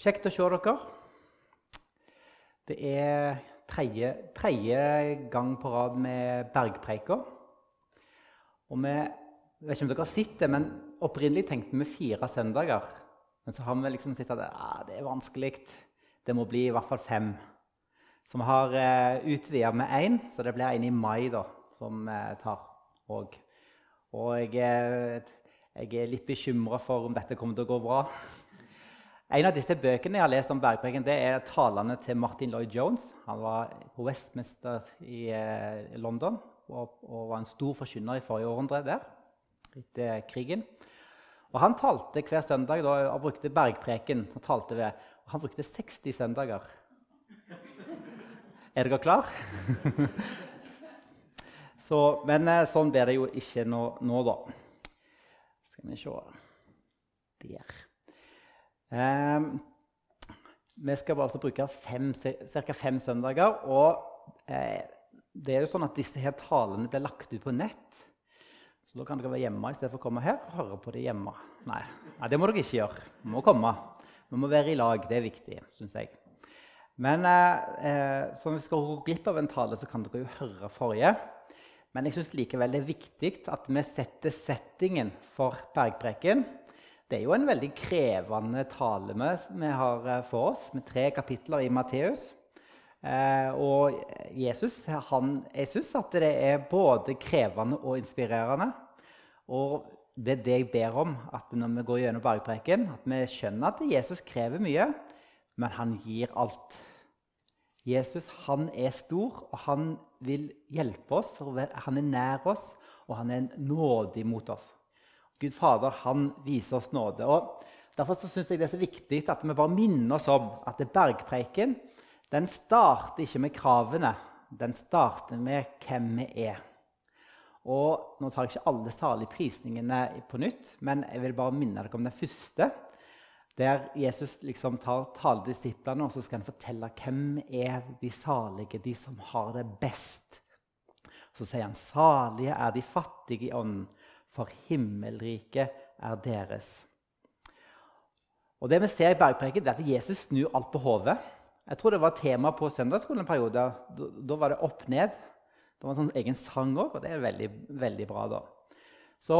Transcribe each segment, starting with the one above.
Kjekt å se dere. Det er tredje, tredje gang på rad med Bergpreiker. Og vi jeg vet ikke om dere har sett det, men opprinnelig tenkte vi fire søndager. Men så har vi liksom sett at ah, det er vanskelig. Det må bli i hvert fall fem. Så vi har eh, utvida med én, så det blir en i mai da, som uh, tar òg. Og jeg, jeg, er litt bekymra for om dette kommer til å gå bra. En av disse bøkene jeg har lest om bergpreken, det er talene til Martin Lloyd Jones. Han var på Westminster i uh, London og, og, var en stor forkynner i forrige århundre der etter krigen. Og Han talte hver søndag da, og brukte bergpreken. Så talte ved. og Han brukte 60 søndager. Er dere klar? Så, men eh, sånn blir det jo ikke nå, nå da. Skal vi se Der. Um, vi skal altså bruke ca. fem søndager. Og eh, det er jo sånn at disse her talene blir lagt ut på nett. Så da kan dere være hjemme istedenfor å komme her og høre på det hjemme. Nei, Nei, det må dere ikke gjøre. Vi må komme. Vi må være i lag. Det er viktig, syns jeg. Men eh, eh så hvis vi skal gå glipp av en tale, så kan dere jo høre forrige. Men jeg syns likevel det er viktig at vi setter settingen for bergpreken. Det er jo en veldig krevende tale vi har eh, for oss, med tre kapitler i Matteus. Eh, og Jesus han, jeg syns at det er både krevende og inspirerende. Og det er det jeg ber om, at når vi går gjennom bergpreken, at vi skjønner at Jesus krever mye, men han gir alt. Jesus han er stor, og han vil hjelpe oss. Han er nær oss, og han er nådig mot oss. Gud Fader han viser oss nåde. og Derfor syns jeg det er så viktig at vi bare minner oss om at er bergpreiken den starter ikke med kravene, den starter med hvem vi er. Og Nå tar jeg ikke alle salige prisningene på nytt, men jeg vil bare minne dere om den første. Der Jesus liksom tar taler disiplene, og så skal han fortelle hvem er de salige, de som har det best. Så sier han, 'Salige er de fattige i ånden, for himmelriket er deres'. Og Det vi ser i bergpreken, er at Jesus snur alt på hodet. Jeg tror det var tema på søndagsskolen en periode. Da, da var det opp ned. Det var en sånn egen sang òg, og det er veldig, veldig bra. da. Så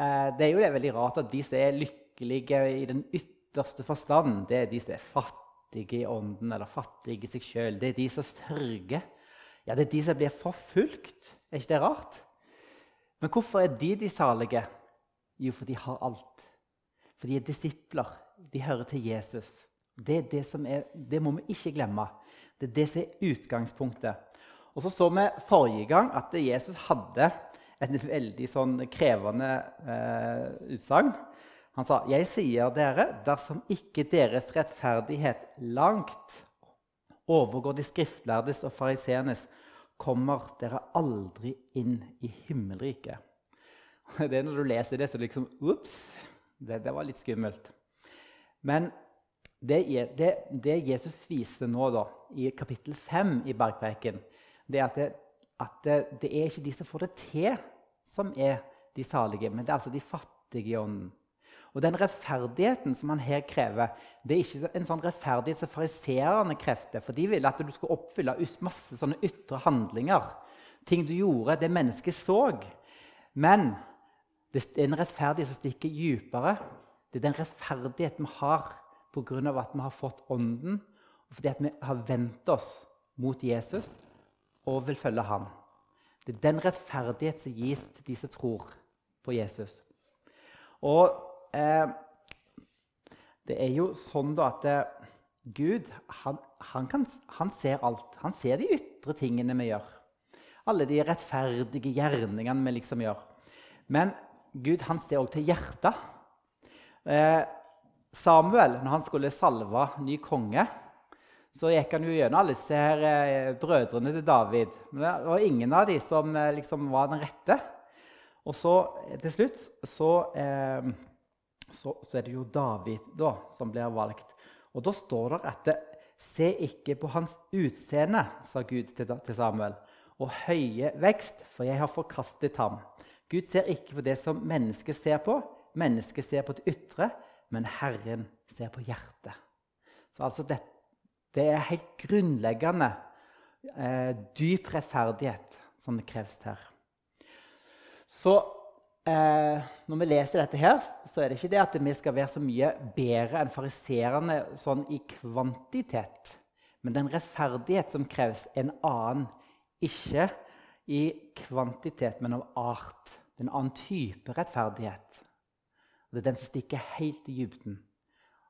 eh, det er jo det veldig rart at de som er lykkelige i den ytterste forstand, det er de som er fattige i ånden eller fattige i seg sjøl. Det er de som sørger. Ja, det er de som blir forfulgt. Er ikke det rart? Men hvorfor er de de salige? Jo, for de har alt. For de er disipler. De hører til Jesus. Det, det, er, det, må vi ikke glemme. Det er det som er utgangspunktet. Og så så vi forrige gang at Jesus hadde et veldig sånn krevende eh, utsagn. Han sa, 'Jeg sier dere, dersom ikke deres rettferdighet langt overgår de skriftlærdes og fariseernes, kommer dere aldri inn i himmelriket.' Det er Når du leser det, så liksom Ops! Det, det var litt skummelt. Men det, det, det, Jesus viser nå da, i kapittel 5 i Bergpreken, det er at, det, at det, det, er ikke de som får det til, som er de salige, men det er altså de fattige i ånden. Og den rettferdigheten som han her krever, det er ikke en sånn rettferdighet som fariseerne krefter. For de ville at du skulle oppfylle masse sånne ytre handlinger. Ting du gjorde, det mennesket så. Men det er en rettferdighet som stikker dypere. Det er den rettferdigheten vi har pga. at vi har fått Ånden, og fordi vi har vendt oss mot Jesus og vil følge ham. Det er den rettferdighet som gis til de som tror på Jesus. Og eh, det er jo sånn da at eh, Gud han, han, kan, han, ser alt. Han ser de ytre tingene vi gjør. Alle de rettferdige gjerningene vi liksom gjør. Men Gud han ser òg til hjertet. Eh, Samuel, når han skulle salve ny konge, så gikk han jo gjennom alle disse her, brødrene til David. Men det var ingen av dem som liksom var den rette. Og så til slutt så, eh, så, så, er det jo David da, som blir valgt. Og da står det at Se ikke på hans utseende, sa Gud til, til Samuel, og høye vekst, for jeg har forkastet ham. Gud ser ikke på det som mennesket ser på. Mennesket ser på det ytre men Herren ser på hjertet. Så altså det, det er helt grunnleggende eh, dyp rettferdighet som det kreves her. Så eh, når vi leser dette her, så er det ikke det at vi skal være så mye bedre enn fariserene sånn i kvantitet. Men den rettferdighet som kreves, er en annen. Ikke i kvantitet, men av art. Det er en annen type rettferdighet. Og det er den som stikker helt i dybden.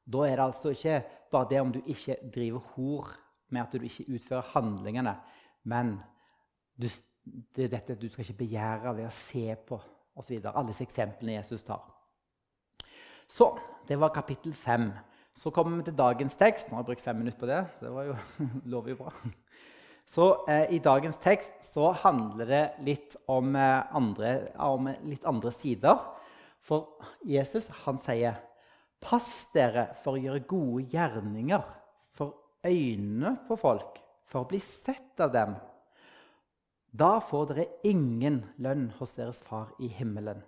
Da er det altså ikke bare det om du ikke driver hor med at du ikke utfører handlingene, men du, det er dette du skal ikke begjære ved å se på osv. Alle disse eksemplene Jesus tar. Så det var kapittel fem. Så kommer vi til dagens tekst. Nå har jeg brukt fem minutter på det, så det var jo, lover jo bra. Så eh, I dagens tekst så handler det litt om, eh, andre, om litt andre sider. For Jesus han sier Pass dere for å gjøre gode gjerninger for øynene på folk, for å bli sett av dem. Da får dere ingen lønn hos deres far i himmelen.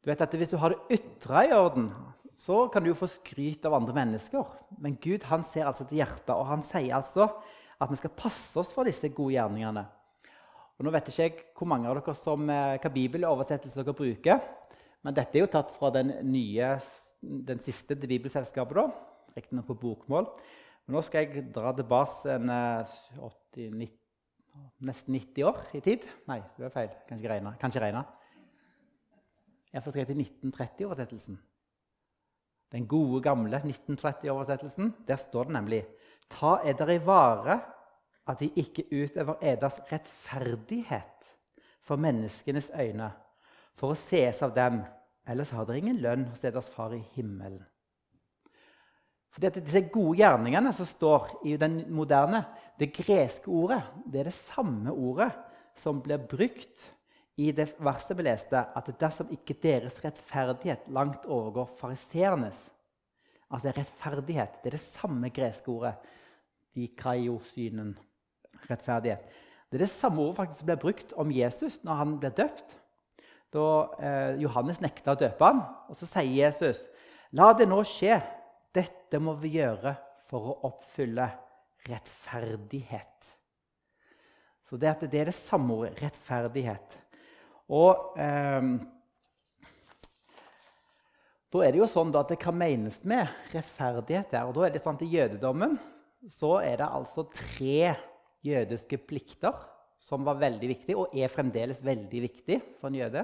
Du vet at Hvis du har det ytre i orden, så kan du jo få skryt av andre mennesker. Men Gud han ser altså til hjertet, og han sier altså at vi skal passe oss for disse gode gjerningene. Og nå vet ikke jeg hvor mange av dere som, eh, hva bibeloversettelse dere bruker. Men dette er jo tatt fra den, nye, den siste til Bibelselskapet. Riktignok på bokmål. Men nå skal jeg dra tilbake en 80, 90, nesten 90 år i tid. Nei, det er feil. Kan ikke regne. Kan ikke regne. Iallfall jeg til 1930-oversettelsen. Den gode, gamle 1930-oversettelsen. Der står det nemlig Ta eder i vare at de ikke utøver eders rettferdighet for menneskenes øyne for å sees av dem. Ellers har dere ingen lønn hos eders far i himmelen. At Disse gode gjerningene som står i den moderne, det greske ordet, det er det samme ordet som blir brukt i det verset vi leste, at dersom ikke deres rettferdighet langt overgår fariseernes Altså rettferdighet. Det er det samme greske ordet. Dikaiosynen. Rettferdighet. Det er det samme ordet faktisk som ble brukt om Jesus når han ble døpt da eh, Johannes nekta å døpe han. Og så sier Jesus, 'La det nå skje. Dette må vi gjøre for å oppfylle rettferdighet.' Så det, det er det samme ordet rettferdighet. Og eh, da er det jo sånn at det kan menes med rettferdighet der. Og da er det sånn at I jødedommen så er det altså tre jødiske plikter som var veldig viktige, og er fremdeles veldig viktige for en jøde.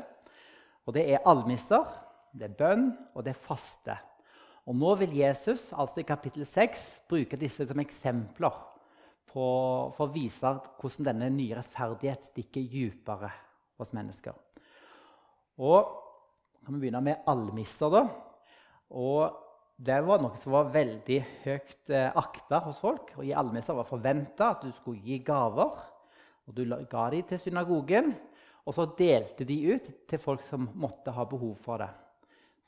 Og Det er almisser, det er bønn, og det er faste. Og Nå vil Jesus altså i kapittel 6 bruke disse som eksempler på, for å vise hvordan denne nye rettferdighet stikker dypere hos mennesker. Og kan vi begynne med almisser. da. Og Det var noe som var veldig høyt eh, akta hos folk. Å gi almisser var forventa at du skulle gi gaver. Og du ga dem til synagogen, og så delte de ut til folk som måtte ha behov for det.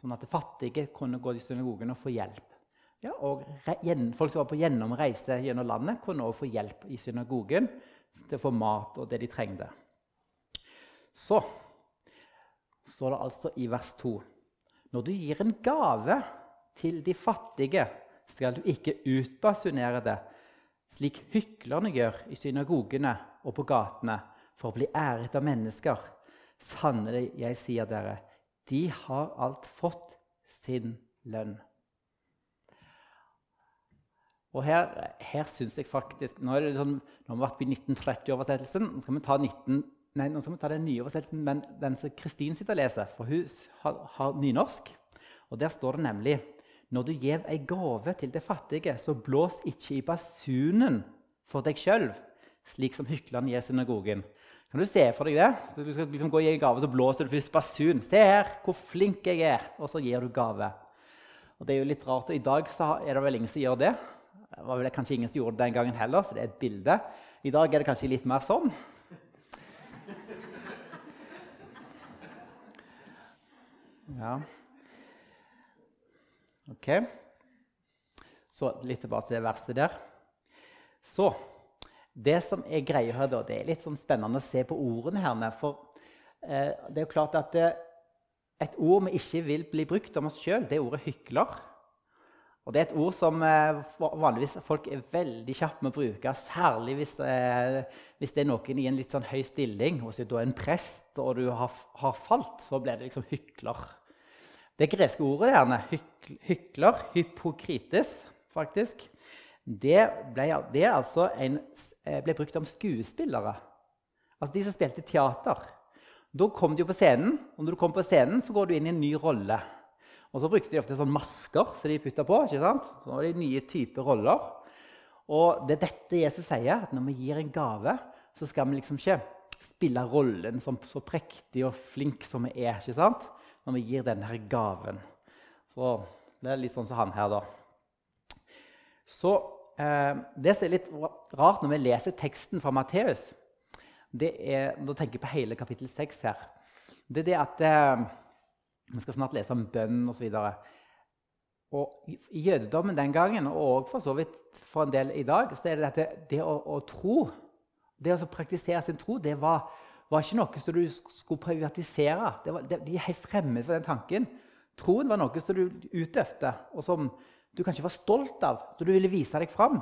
Sånn at de fattige kunne gå til synagogen og få hjelp. Ja, og Folk som var på gjennomreise gjennom landet, kunne også få hjelp i synagogen til å få mat og det de trengte. Så står det altså i vers 2.: Når du gir en gave til de fattige, skal du ikke utbasunere det, slik hyklerne gjør i synagogene og på gatene, for å bli æret av mennesker. Sannelig, jeg sier dere, de har alt fått sin lønn. Og her, her syns jeg faktisk Nå, er det sånn, nå har vi vært i 1930-oversettelsen. Nå skal vi ta 19, nei, nå skal vi ta den nye oversettelsen, men den som Kristin sitter og leser. For hun har, har nynorsk. Og der står det nemlig når du gjev ei gave til det fattige, så blås ikke i basunen for deg sjøl, slik som hyklerne gir synagogen. Kan du se for deg det? Du skal liksom gå og gi gave, så blåser du først basun. 'Se her, hvor flink jeg er!' Og så gir du gave. Og det er jo litt rart, og I dag er det vel ingen som gjør det. Det var vel kanskje ingen som gjorde det den gangen heller, så det er et bilde. I dag er det kanskje litt mer sånn. Ja. Ok. Så litt tilbake til det verset der. Så det som er greia her, da, det er litt sånn spennende å se på ordene her. For eh, det er jo klart at det, et ord vi ikke vil bli brukt om oss sjøl, det er ordet 'hykler'. Og Det er et ord som eh, vanligvis folk er veldig kjappe med å bruke. Særlig hvis, eh, hvis, det er noen i en litt sånn høy stilling. Hvis du er en prest og du har, har falt, så blir det liksom hykler. Det greske ordet gjerne, hykler, hypokrites, faktisk, det ble, det altså en, eh, ble brukt om skuespillere. Altså de som spilte teater. Da kom de jo på scenen, og når du kom på scenen, så går du inn i en ny rolle. Og så brukte de ofte sånn masker som de putta på. ikke sant? Så var det nye typer roller. Og det er dette Jesus sier, at når vi gir en gave, så skal vi liksom ikke spille rollen som så prektig og flink som vi er. ikke sant? Når vi gir denne gaven. Så det er litt sånn som han her, da. Så eh, Det som er litt rart når vi leser teksten fra Matteus, det er, da tenker jeg på hele kapittel 6 her, det er det at eh, vi skal snart lese om bønn osv. Og I jødedommen den gangen, og for så vidt for en del i dag, så er det dette, det å, å tro Det å praktisere sin tro det var, var ikke noe som du skulle privatisere. Var, det, de er helt fremmed for den tanken. Troen var noe som du utøvde, og som du kanskje var stolt av, da du ville vise deg fram.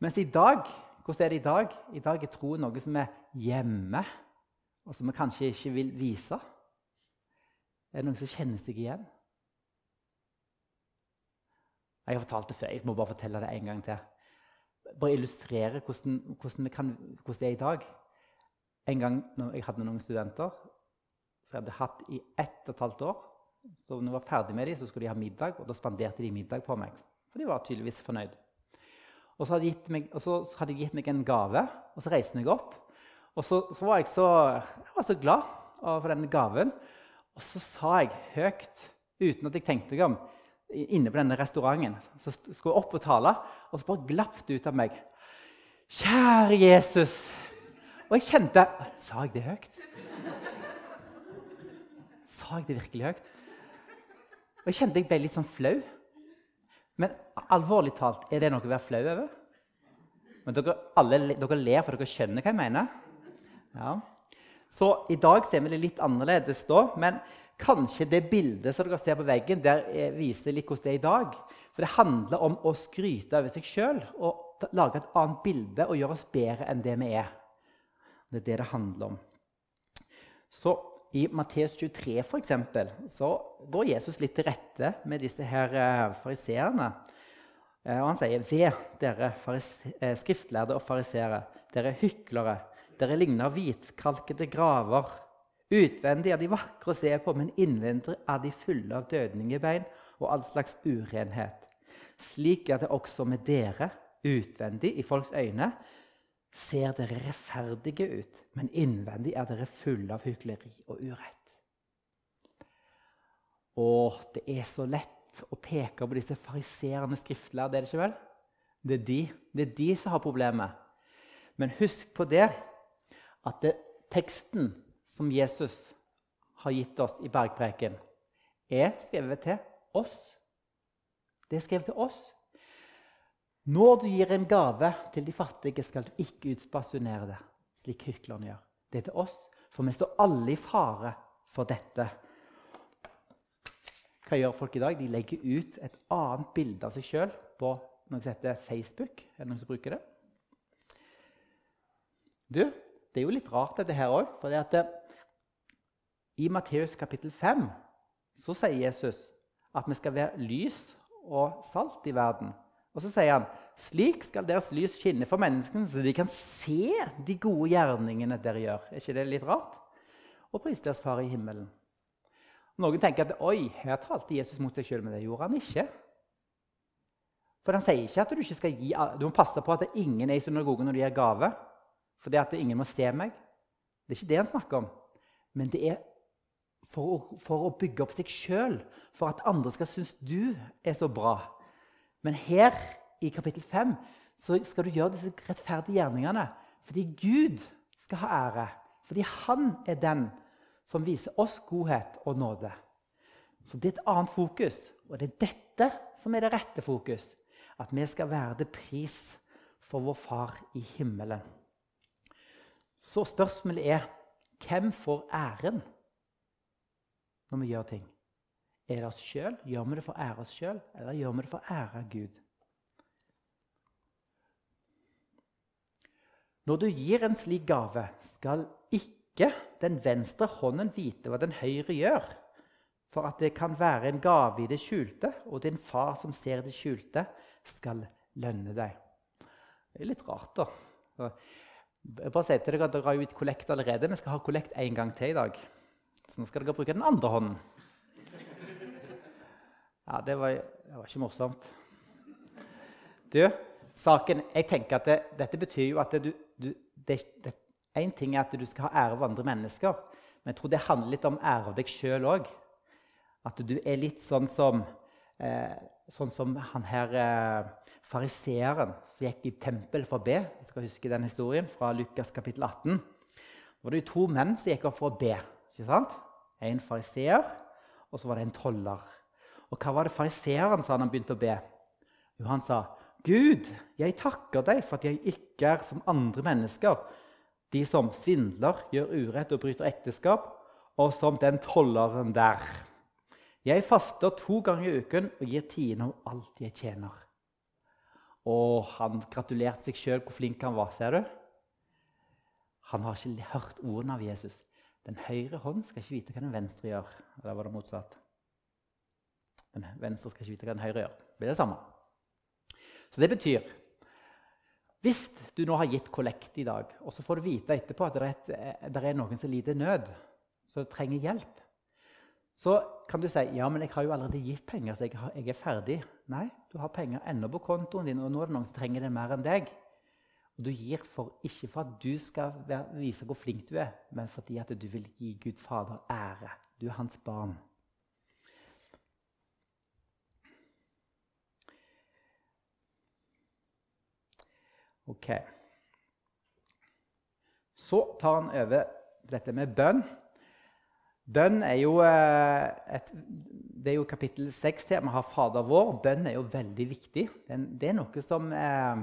Mens i dag hvordan er det i dag? I dag er troen noe som er hjemme, og som vi kanskje ikke vil vise. Er det noen som kjenner seg igjen? Jeg har fortalt det før. Jeg må bare fortelle det en gang til. Bare illustrere hvordan, hvordan, kan, hvordan det er i dag. En gang når jeg hadde noen studenter som jeg hadde hatt i ett og et halvt år så når jeg var ferdig med dem, så skulle de ha middag, og da spanderte de middag på meg. For de var tydeligvis fornøyd. Og så hadde de gitt meg, hadde de gitt meg en gave, og så reiste jeg meg opp. Og så, så var jeg så, jeg var så glad for denne gaven. Og så sa jeg høyt, uten at jeg tenkte meg om, inne på denne restauranten Så skulle jeg opp og tale, og så bare glapp det ut av meg. Kjære Jesus. Og jeg kjente Sa jeg det høyt? Sa jeg det virkelig høyt? Og jeg kjente jeg ble litt sånn flau. Men alvorlig talt, er det noe å være flau over? Men dere, alle, dere ler, for dere skjønner hva jeg mener. Ja. Så i dag ser vi det litt annerledes da. Men kanskje det bildet som dere ser på veggen, der eh, viser litt hvordan det er i dag. For det handler om å skryte over seg sjøl og lage et annet bilde og gjøre oss bedre enn det vi er. Det er det det handler om. Så i Matteus 23 for eksempel, så går Jesus litt til rette med disse her eh, fariseerne. Eh, og han sier, 'Ved dere skriftlærde og farisere, dere hyklere.' Dere ligner hvitkalkede graver. Utvendig er de vakre å se på, men innvendig er de fulle av dødningebein og all slags urenhet. Slik er det også med dere. Utvendig, i folks øyne, ser dere rettferdige ut, men innvendig er dere fulle av hykleri og urett. Å, det er så lett å peke på disse fariserende skriftlærde, er det ikke vel? Det er de, det er de som har problemet. Men husk på det at det, teksten som Jesus har gitt oss i bergpreken, er skrevet til oss. Det er skrevet til oss. Når du gir en gave til de fattige, skal du ikke utspasjonere det, slik hyklerne gjør. Det er til oss, for vi står alle i fare for dette. Hva gjør folk i dag? De legger ut et annet bilde av seg sjøl på noe som heter Facebook. Er det noen som bruker det? Du, det er jo litt rart, dette her òg. For det, i Matteus kapittel 5 så sier Jesus at vi skal være lys og salt i verden. Og så sier han slik skal deres lys skinne for menneskene, så de kan se de gode gjerningene dere gjør. Er ikke det litt rart? Og pris deres far i himmelen. Noen tenker at oi, her talte Jesus mot seg sjøl, men det gjorde han ikke. For han sier ikke at du ikke skal gi, du må passe på at ingen er i synagogen når de gir gave For det at ingen må se meg. Det er ikke det han snakker om. Men det er for å, for å bygge opp seg sjøl, for at andre skal synes du er så bra. Men her i kapittel 5 så skal du gjøre disse rettferdige gjerningene fordi Gud skal ha ære. Fordi han er den som viser oss godhet og nåde. Så det er et annet fokus, og det er dette som er det rette fokus. At vi skal være det pris for vår Far i himmelen. Så spørsmålet er hvem får æren når vi gjør ting? Er det oss sjøl? Gjør vi det for å ære oss sjøl, eller gjør vi det for å ære Gud? Når du gir en slik gave, skal ikke den venstre hånden vite hva den høyre gjør, for at det kan være en gave i det skjulte, og din far som ser det skjulte, skal lønne deg. Det er litt rart, da. Jeg bare sier til dere at Dere har jo gitt kollekt allerede. Vi skal ha kollekt en gang til i dag. Så nå skal dere bruke den andre hånden. Ja, det var, det var ikke morsomt. Du, saken Jeg tenker at det, dette betyr jo at du, du det, En ting er at du skal ha ære av andre mennesker, men jeg tror det handler litt om ære av deg sjøl òg. At du er litt sånn som, eh, sånn som han her eh, fariseeren som gikk i tempel for å be. Du skal huske den historien fra Lukas kapittel 18. Det var det to menn som gikk opp for å be. ikke sant? En fariseer, og så var det en toller. Og hva var det fariseeren sa da han begynte å be? Jo, han sa, 'Gud, jeg takker deg for at jeg ikke er som andre mennesker.' 'De som svindler, gjør urett og bryter ekteskap.' 'Og som den tolleren der.' 'Jeg faster to ganger i uken og gir tiende om alt jeg tjener.' Og han gratulerte seg sjøl hvor flink han var. ser du? Han har ikke hørt ordene av Jesus. Den høyre hånd skal ikke vite hva den venstre gjør. Eller var det motsatt? Den venstre skal ikke vite hva den høyre gjør. Det blir det samme. Så det betyr Hvis du nå har gitt kollekt i dag, og så får du vite etterpå at det er, et, det er noen som lider nød, som trenger hjelp, så kan du si ja, men jeg har jo allerede gitt penger, så jeg, har, jeg er ferdig. Nei, du har penger ennå på kontoen din, og nå er det noen som trenger det mer enn deg. Og du gir for, ikke for at du skal vise hvor flink du er, men fordi at du vil gi Gud Fader ære. Du er hans barn. Ok. Så tar han over dette med bønn. Bønn er jo, eh, et, det er jo kapittel 6 her. Vi har Fader vår. Bønn er jo veldig viktig. Det er noe som eh,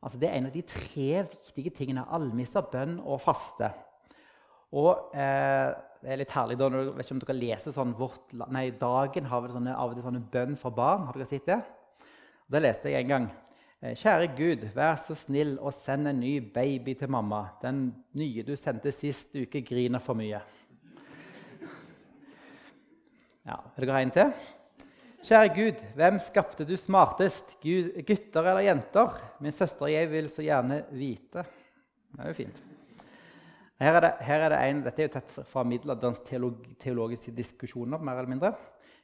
altså Det er en av de tre viktige tingene. Almisser, bønn og faste. Og eh, det er litt herlig da, når, vet ikke om dere leser sånn vårt, nei, Dagen har vel sånne, av og til sånne bønn for barn. Har dere sett det? Det leste jeg en gang. Eh, Kjære Gud, vær så snill og send en ny baby til mamma. Den nye du sendte sist uke, griner for mye. Ja, Vil dere ha en til? Kjære Gud, hvem skapte du smartest, gutter eller jenter? Min søster og jeg vil så gjerne vite. Det er jo fint. Her er det, her er det en, Dette er jo tett fra middelalderens teolog, teologiske diskusjoner. mer eller mindre.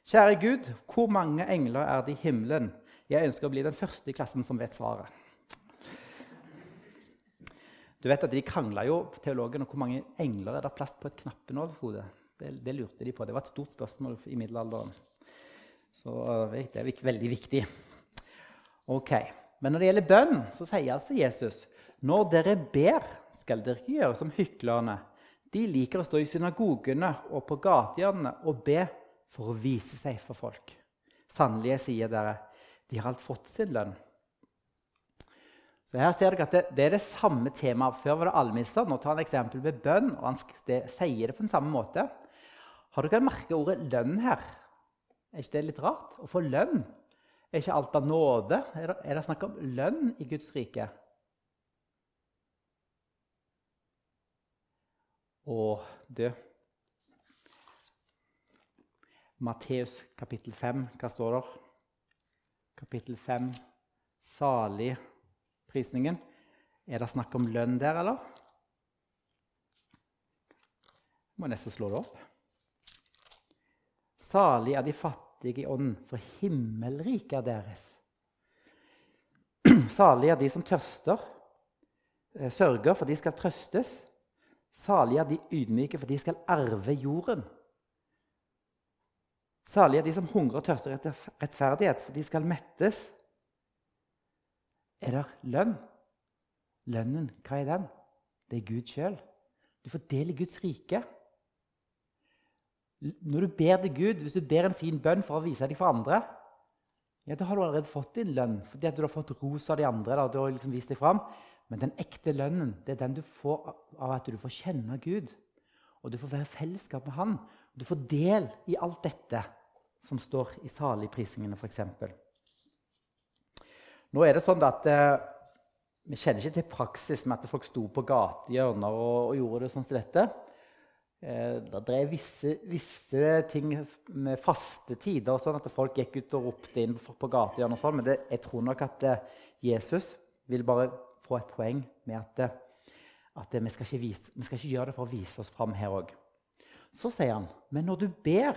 Kjære Gud, hvor mange engler er det i himmelen? Jeg ønsker å bli den første i klassen som vet svaret. Du vet at De krangla jo teologen, om hvor mange engler er det plass på et knappenålhode. Det, det, lurte de på. Det var et stort spørsmål i middelalderen. Så det er veldig viktig. Ok, Men når det gjelder bønn, så sier altså Jesus når dere ber, skal dere ikke gjøre som hyklerne. De liker å stå i synagogene og på gatehjørnene og be for å vise seg for folk. Sannelig, sier dere, de har alt fått sin lønn. Så her ser dere at det, det er det samme temaet. Før var det almisser. Nå tar han eksempel med bønn, og han det, sier det på den samme måte. Har dere merket ordet 'lønn' her? Er ikke det litt rart? Å få lønn? Er ikke alt av nåde? Er det, det snakk om lønn i Guds rike? Å, du Matteus kapittel 5, hva står der? Kapittel 5, salig-prisningen. Er det snakk om lønn der, eller? Jeg må nesten slå det opp. Salig er de fattige i ånden, for himmelriket er deres. Salig er de som tørster, eh, sørger, for de skal trøstes. Salig er de ydmyke, for de skal arve jorden. Salige er de som hungrer og tørster etter rettferdighet, for de skal mettes. Er det lønn? Lønnen, hva er den? Det er Gud sjøl. Du får del i Guds rike. Når du ber til Gud, Hvis du ber en fin bønn for å vise deg for andre, ja, da har du allerede fått din lønn fordi du har fått ros av de andre. Da, du har liksom vist deg fram. Men den ekte lønnen det er den du får av at du får kjenne Gud. Og du får være i fellesskap med Han. Og du får del i alt dette. Som står i saligprisningene, f.eks. Nå er det sånn at eh, Vi kjenner ikke til praksis med at folk sto på gatehjørner og, og, gjorde det sånn som dette. Eh, det drev visse, visse, ting med faste tider, sånn at folk gikk ut og ropte inn på gatehjørner. og sånn, Men det, jeg tror nok at eh, Jesus vil bare få et poeng med at, eh, at vi, skal vise, vi, skal ikke gjøre det for å vise oss fram her òg. Så sier han, men når du ber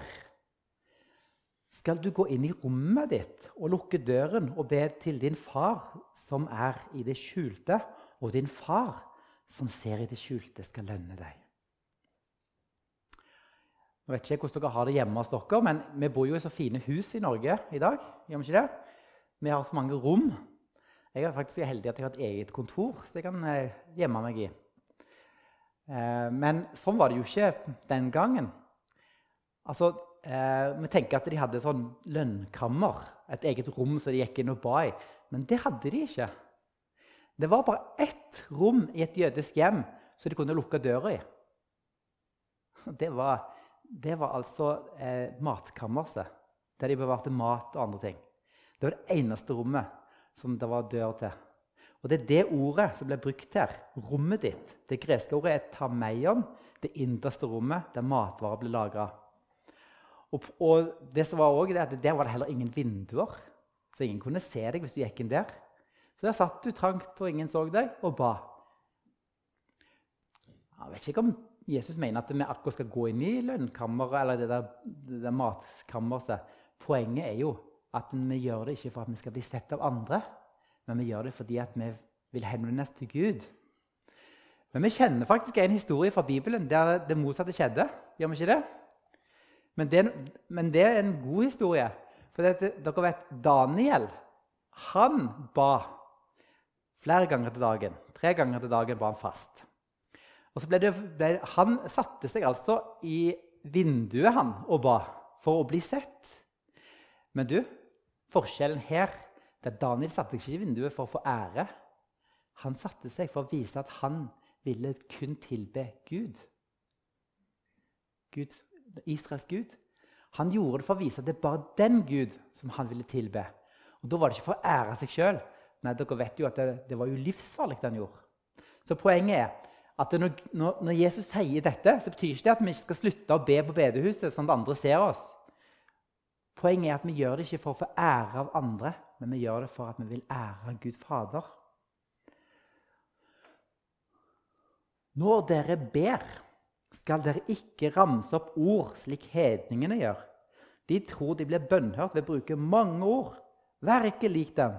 skal du gå inn i rommet ditt og lukke døren og be til din far som er i det skjulte, og din far som ser i det skjulte, skal lønne deg. Jeg vet ikke hvordan dere har det hjemme hos dere, men vi bor jo i så fine hus i Norge i dag. gjør Vi ikke det? Vi har så mange rom. Jeg er faktisk heldig at jeg har et eget kontor så jeg kan eh, gjemme meg i. Eh, men sånn var det jo ikke den gangen. Altså, eh, Vi tenker at de hadde sånn lønnkammer, et eget rom som de gikk inn og ba i. Men det hadde de ikke. Det var bare ett rom i et jødisk hjem som de kunne lukke døra i. Det var, det var altså eh, matkammerset, der de bevarte mat og andre ting. Det var det eneste rommet som det var dør til. Og Det er det ordet som ble brukt her. Rommet ditt. Det greske ordet er tameion, det innerste rommet der matvarer ble lagra. Og, og, det som var også det, at Der var det heller ingen vinduer, så ingen kunne se deg hvis du gikk inn der. Så der satt du trangt, og ingen så deg, og ba. Jeg vet ikke om Jesus mener at vi akkurat skal gå inn i lønnkammeret eller det der, det der matkammerset. Poenget er jo at vi gjør det ikke for at vi skal bli sett av andre, men vi gjør det fordi at vi vil henvende oss til Gud. Men vi kjenner faktisk en historie fra Bibelen der det motsatte skjedde. Gjør vi ikke det? Men det, men det er en god historie. For dette, dere vet, Daniel han ba flere ganger til dagen. Tre ganger til dagen ba han fast. Og så ble det, ble, Han satte seg altså i vinduet han og ba for å bli sett. Men du, forskjellen her det er Daniel satte seg ikke i vinduet for å få ære. Han satte seg for å vise at han ville kun tilbe Gud. Gud Israels Gud. Han gjorde det for å vise at det er bare den Gud som han ville tilbe. Og Da var det ikke for å ære seg sjøl. Dere vet jo at det, det var jo livsfarlig det han gjorde. Så poenget er at når, når, Jesus sier dette, så betyr ikke det at vi ikke skal slutte å be på bedehuset sånn at andre ser oss. Poenget er at vi gjør det ikke for å få ære av andre, men vi gjør det for at vi vil ære Gud Fader. Når dere ber skal dere ikke ramse opp ord slik hedningene gjør. De tror de blir bønnhørt ved å bruke mange ord. Vær ikke lik dem,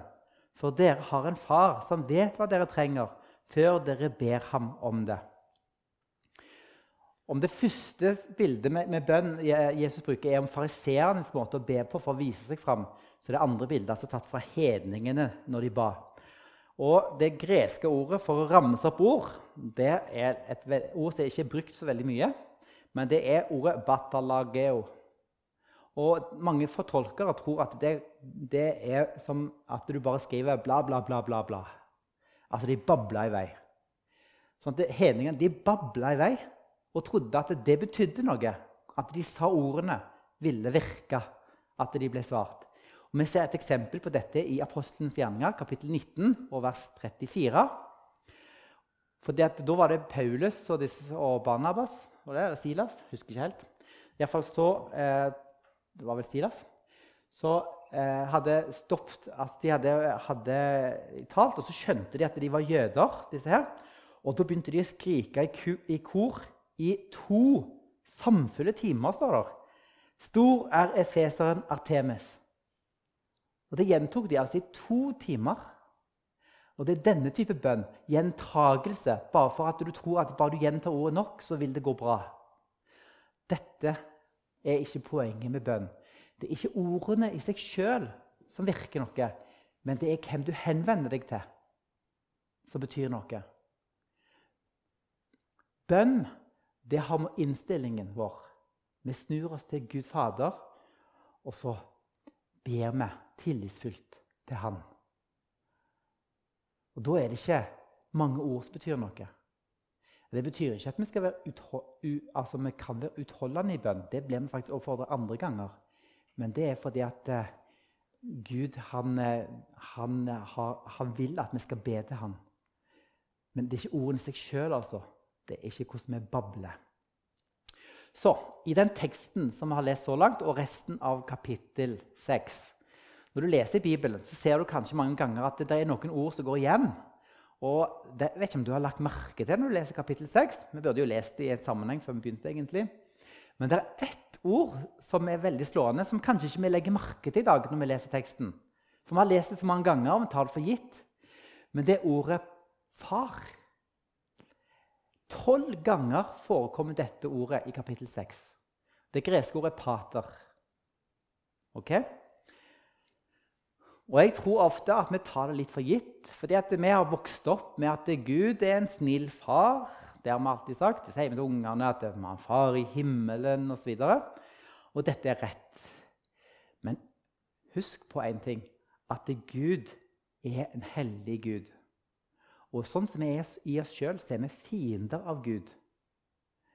for dere har en far som vet hva dere trenger, før dere ber ham om det. Om det første bildet med, bønn Jesus bruker, er om fariseernes måte å be på for å vise seg fram, så det andre bildet er altså tatt fra hedningene når de ba. Og det greske ordet for å ramse opp ord det er et ord som ikke er brukt så veldig mye. Men det er ordet 'batalageo'. Og Mange fortolkere tror at det, det, er som at du bare skriver bla, bla, bla, bla. bla. Altså de babla i vei. Sånn at Hedningene de babla i vei og trodde at det betydde noe. At de sa ordene ville virke, at de ble svart. Og Vi ser et eksempel på dette i Apostelens gjerninger, kapittel 19, og vers 34. For Da var det Paulus og, disse, og Barnabas og det, Silas. Husker ikke helt. Iallfall så eh, Det var vel Silas. Så eh, hadde stoppet altså De hadde, hadde, talt, og så skjønte de at de var jøder. disse her. Og da begynte de å skrike i, i kor i to samfulle timer, står det. Stor er efeseren Artemis. Og Det gjentok de altså i to timer. Og Det er denne type bønn, gjentagelse, bare for at du tror at bare du gjentar ordet nok, så vil det gå bra. Dette er ikke poenget med bønn. Det er ikke ordene i seg sjøl som virker noe, men det er hvem du henvender deg til, som betyr noe. Bønn, det har med innstillingen vår. Vi snur oss til Gud Fader, og så ber vi tillitsfullt til Han. Og Da er det ikke mange ord som betyr noe. Det betyr ikke at vi, altså, vi kan være utholdende i bønn. Det blir vi faktisk oppfordret andre ganger. Men det er fordi at uh, Gud han, eh, han, har, han, vil at vi skal be til ham. Men det er ikke ordene seg sjøl, altså. Det er ikke hvordan vi babler. Så i den teksten som vi har lest så langt, og resten av kapittel 6 Når du leser Bibelen, så ser du kanskje mange ganger at det er noen ord som går igjen. Og det, vet ikke om du har lagt merke til når du leser kapittel 6. Vi burde jo lest det i et sammenheng før vi begynte. egentlig. Men det er ett ord som er veldig slående, som kanskje ikke vi legger merke til i dag. når vi leser teksten. For Vi har lest det så mange ganger, og vi tar det for gitt. Men det er ordet 'far'. Tolv ganger forekommer dette ordet i kapittel 6. Det greske ordet 'pater'. Ok? Og Jeg tror ofte at vi tar det litt for gitt. fordi vi har vokst opp med at Gud er en snill far. Det har vi alltid sagt. Det sier vi til ungene at vi har en far i himmelen osv. Og, og dette er rett. Men husk på én ting. At Gud er en hellig Gud. Og sånn som vi er i oss sjøl, så er vi fiender av Gud.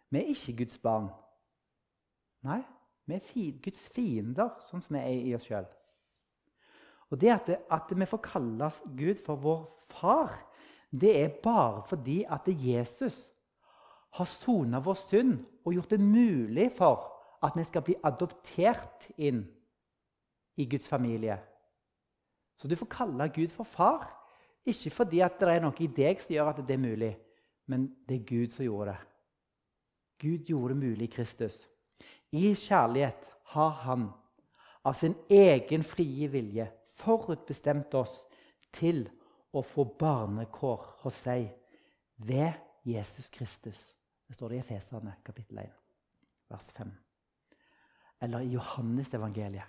Vi er ikke Guds barn. Nei, vi er Guds fiender, sånn som vi er i oss sjøl. Og det at, det at, vi får kalle Gud for vår far, det er bare fordi at Jesus har sona vår synd og gjort det mulig for at vi skal bli adoptert inn i Guds familie. Så du får kalle Gud for far ikke fordi det er noe i deg som gjør at det er mulig, men det er Gud som gjorde det. Gud gjorde det mulig i Kristus. I kjærlighet har han av sin egen frie vilje forutbestemt oss til å få barnekår hos seg ved Jesus Kristus. Det står det i Efeserne kapittel 1, vers 5. Eller i Johannes evangeliet.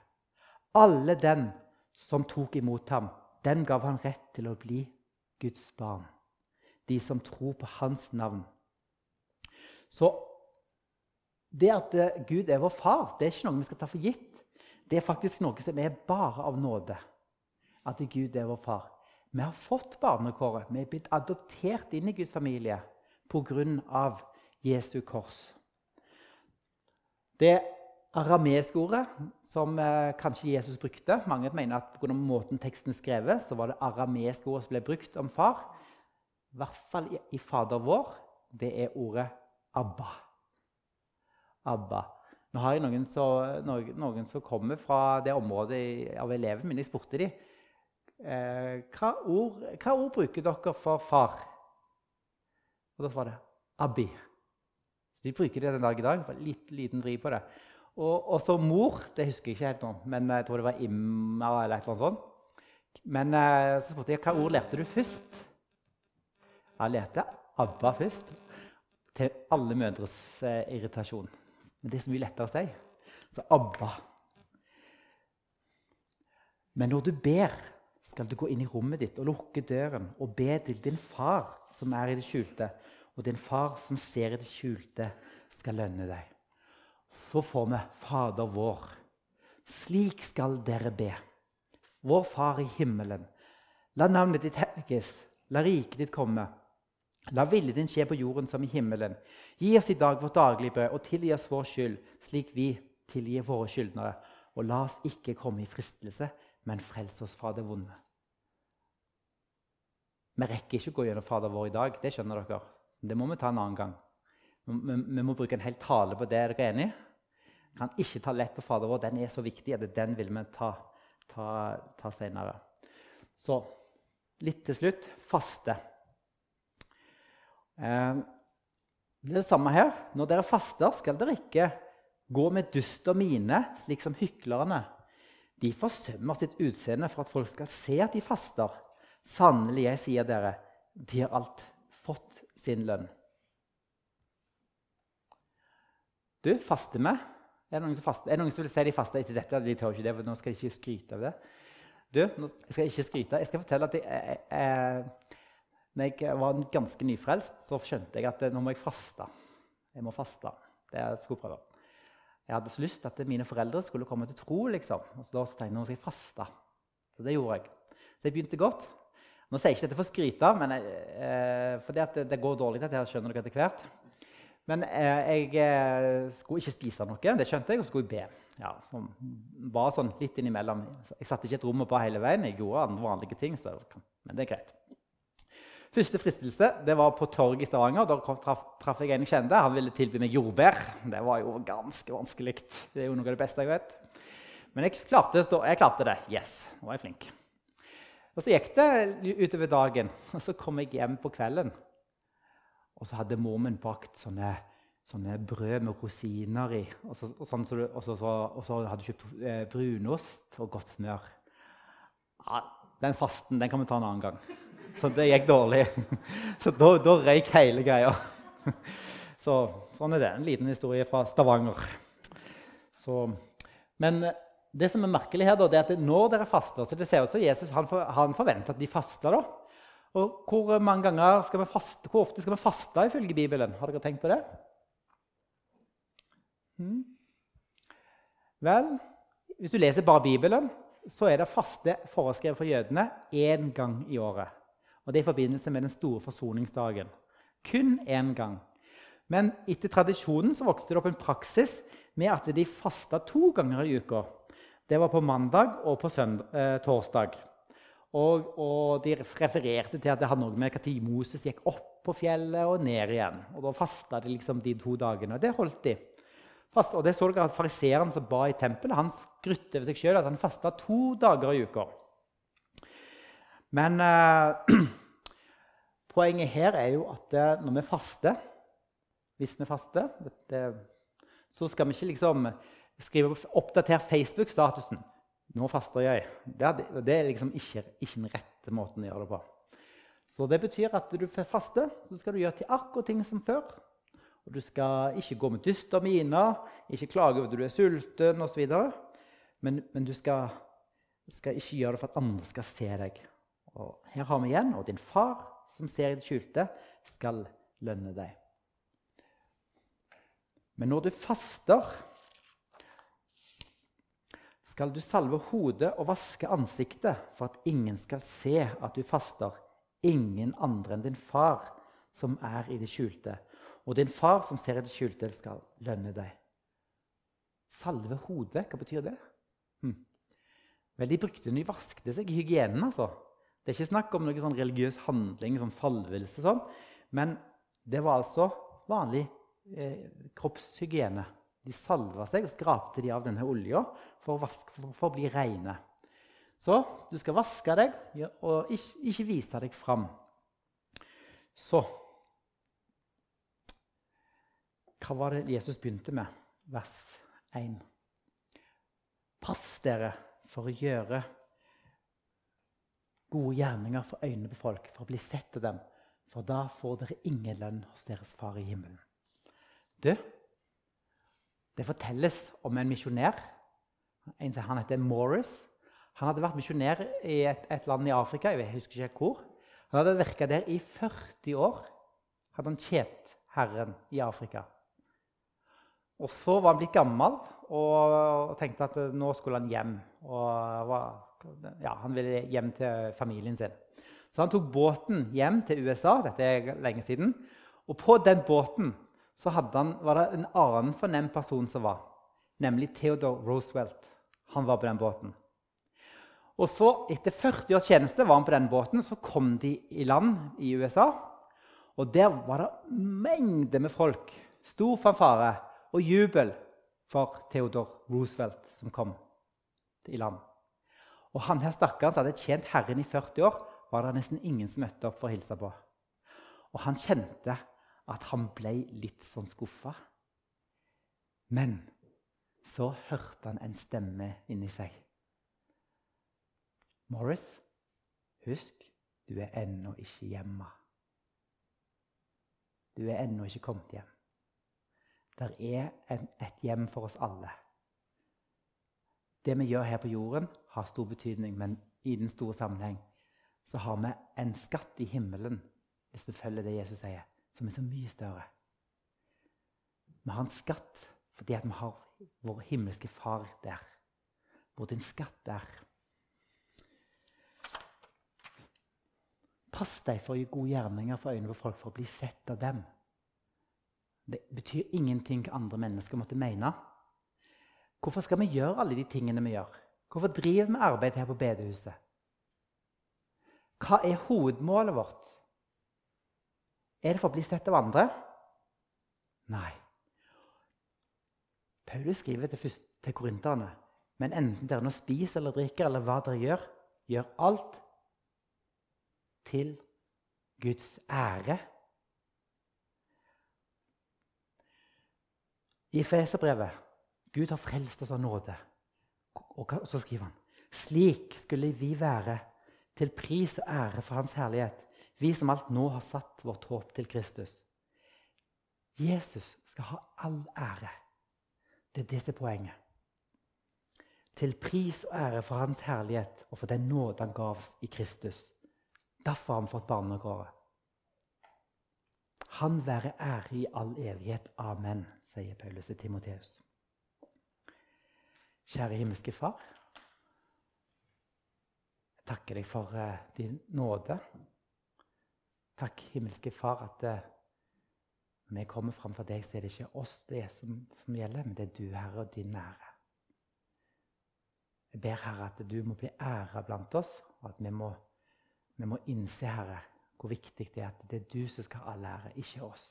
Alle den som tok imot ham, den gav han rett til å bli Guds barn. De som tror på hans navn. Så det at eh, Gud er vår far, det er ikke noe vi skal ta for gitt. Det er faktisk noe som er bare av nåde. At Gud er vår far. Vi har fått barnekåret. Vi er blitt adoptert inn i Guds familie pga. Jesu kors. Det arameiske ordet som eh, kanskje Jesus brukte. Mange mener at pga. måten teksten er skrevet, så var det arameiske ordet som ble brukt om far. I hvert fall i, i Fader vår. Det er ordet Abba. Abba. Nå har jeg noen, som, noen, noen som kommer fra det området av elevene mine. Jeg spurte dem eh, hva, ord, hva ord bruker dere for far. Og da svarer det Abbi. Så De bruker det den dag i dag. Litt liten vri på det. Og, så mor Det husker jeg ikke helt nå, men jeg tror det var Imma eller et eller annet sånt. Men eh, så spurte jeg hva ord lærte du først. Jeg lærte ABBA først. Til alle mødres eh, irritasjon. Men det er så mye lettere å si. Så ABBA. Men når du ber, skal du gå inn i rommet ditt og lukke døren og be til din far som er i det skjulte. Og din far som ser i det skjulte, skal lønne deg så får vi Fader vår. Slik skal dere be. Vår Far i himmelen. La navnet ditt helges. La riket ditt komme. La viljen din skje på jorden som i himmelen. Gi oss i dag vårt daglige brød, og tilgi oss vår skyld, slik vi tilgir våre skyldnere. Og la oss ikke komme i fristelse, men frels oss fra det vonde. Vi rekker ikke å gå gjennom Fader vår i dag. Det skjønner dere. Det må vi ta en annen gang. Vi, må bruke en hel tale på det. Er dere enige? Vi kan ikke ta lett på Fader vår. Den er så viktig at den vil vi ta, ta, ta senere. Så litt til slutt faste. Eh, det er det samme her. Når dere faster, skal dere ikke gå med dust og mine, slik som hyklerne. De forsømmer sitt utseende for at folk skal se at de faster. Sannelig, jeg sier dere, de har alt fått sin lønn. Du, faster vi? Er det noen som, faster? Er det noen som vil si de faster etter dette? De tør ikke det, for nå skal de ikke skryte av det. Du, jeg skal ikke skryte. Jeg skal fortelle at jeg, jeg, jeg, når jeg var ganske nyfrelst, så skjønte jeg at nå må jeg faste. Jeg må faste. Det jeg skulle prøve. Jeg hadde så lyst til at mine foreldre skulle komme til tro. liksom. Og så da nå skal jeg faste. Så det gjorde jeg. Så jeg begynte godt. Nå sier jeg ikke dette for å skryte, men eh, for det, det, går dårlig. Dette skjønner dere etter hvert. Men eh, jeg eh, skulle ikke spise noe, det skjønte jeg, og så skulle jeg be. ja, som bare sånn litt innimellom. Jeg satte ikke et rom på hele veien. Jeg gjorde andre vanlige ting, så, men det er greit. Første fristelse det var på torget i Stavanger. Da traff, traf jeg en jeg kjente. Han ville tilby meg jordbær. Det var jo ganske vanskelig. Det er jo noe av det beste jeg vet. Men jeg klarte, jeg klarte det. Yes, nå var jeg flink. Og Så gikk det utover dagen, og så kom jeg hjem på kvelden. Og så hadde mor min bakt sånne sånne brød med rosiner i. Og så, og sånn, så, og så, og så hadde du kjøpt eh, brunost og godt smør. Ja, den fasten den kan vi ta en annen gang. Så det gikk dårlig. Så da, da røyk hele greia. Så sånn er det. En liten historie fra Stavanger. Så, men eh, det som er merkelig her, da, det er at når dere faster så det ser ut som Jesus han, for, han forventer at de faster. da. Og hvor mange ganger skal vi faste, hvor ofte skal vi faste ifølge Bibelen? Har dere tenkt på det? Hmm. Vel, hvis du leser bare Bibelen, så er det faste foreskrevet for jødene én gang i året. Og Det er i forbindelse med den store forsoningsdagen. Kun én gang. Men etter tradisjonen så vokste det opp en praksis med at de fasta to ganger i uka. Det var på mandag og på søndag, eh, torsdag. Og, og, de refererte til at det hadde noe med når Moses gikk opp på fjellet og ned igjen. Og Da fasta de liksom de to dagene. Og det holdt de. Fast, og det så dere at Fariseeren som ba i tempelet, han skrytte over seg sjøl at han fasta to dager i uka. Men eh, poenget her er jo at eh, når vi faster, hvis vi faster så skal vi ikke liksom skrive oppdatere Facebook-statusen. 'Nå faster jeg.' Det er, det er liksom ikke, ikke, den rette måten å gjøre det på. Så det betyr at du faster, så skal du gjøre til akkurat ting som før. Og du skal ikke gå med dystre miner, ikke klage over at du er sulten osv. Men, men du skal, skal, ikke gjøre det for at andre skal se deg. Og her har vi igjen og din far, som ser i det skjulte, skal lønne deg. Men når du faster, skal du salve hodet og vaske ansiktet for at ingen skal se at du faster, ingen andre enn din far, som er i det skjulte og din far som ser i det skjulte, skal lønne deg. Salve hodet, hva betyr det? Hm. Vel, De brukte den, de vasket seg i hygienen. altså. Det er ikke snakk om noen sånn religiøs handling som salvelse, sånn. men det var altså vanlig eh, kroppshygiene. De salva seg og skrapte de av denne olja for, for, for, å bli rene. Så du skal vaske deg og ikke, ikke vise deg fram. Så hva var det Jesus begynte med? Vers 1. Pass dere for å gjøre gode gjerninger for øynene på folk, for å bli sett av dem. For da får dere ingen lønn hos deres far i himmelen. Du, det fortelles om en misjonær. Han heter Morris. Han hadde vært misjonær i et, et, land i Afrika. jeg husker ikke hvor. Han hadde virka der i 40 år. Hadde han tjent Herren i Afrika. Og så var han blitt gammel og tenkte at nå skulle han hjem. Var, ja, han ville hjem til familien sin. Så han tok båten hjem til USA. Dette er lenge siden. Og på den båten han, var det en annen fornem person som var, nemlig Theodore Roosevelt. Han var på den båten. Og så, Etter 40 års tjeneste var han på den båten, så kom de i land i USA. Og Der var det mengder med folk. Stor fanfare og jubel for Theodore Roosevelt, som kom i land. Og han her stakkaren som hadde tjent Herren i 40 år, var det nesten ingen som møtte opp for å hilse på. Og han kjente at han ble litt sånn skuffa. Men så hørte han en stemme inni seg. Morris, husk, du er ennå ikke hjemme. Du er ennå ikke kommet hjem. Der er en, et hjem for oss alle. Det vi gjør her på jorden, har stor betydning, men i den store sammenheng så har vi en skatt i himmelen, hvis vi følger det Jesus sier, som er så mye større. Vi har en skatt fordi vi har vår himmelske far der. Hvor din skatt er. Pass deg for å gi gode gjerninger for øynene på folk for å bli sett av dem. Det betyr ingenting hva andre mennesker måtte mene. Hvorfor skal vi gjøre alle de tingene vi gjør? Hvorfor driver vi arbeid her på bedehuset? Hva er hovedmålet vårt? Er det for å bli sett av andre? Nei. Paulus skriver til, til korinterne men enten dere nå spiser eller drikker, eller hva dere gjør, gjør alt til Guds ære. I Feserbrevet Gud har frelst oss av nåde. Og så skriver han slik skulle vi være til pris og ære for Hans herlighet, vi som alt nå har satt vårt håp til Kristus. Jesus skal ha all ære. Det er det som er poenget. Til pris og ære for Hans herlighet og for den nåde han gavs i Kristus. Derfor har han fått barnekåret. Han være ære i all evighet. Amen, sier Paulus til Timoteus. Kjære himmelske Far. Jeg takker deg for uh, din nåde. Takk, himmelske Far, at uh, vi kommer framfor deg, så er det ikke oss det er som, som gjelder, men det er du, Herre, og din ære. Jeg ber, Herre, at du må bli æra blant oss, og at vi må, vi må innse, Herre, hvor viktig det er at det er du som skal ha all ære, ikke oss.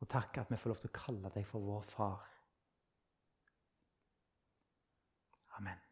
Og takk at vi får lov til å kalle deg for vår far. Amen.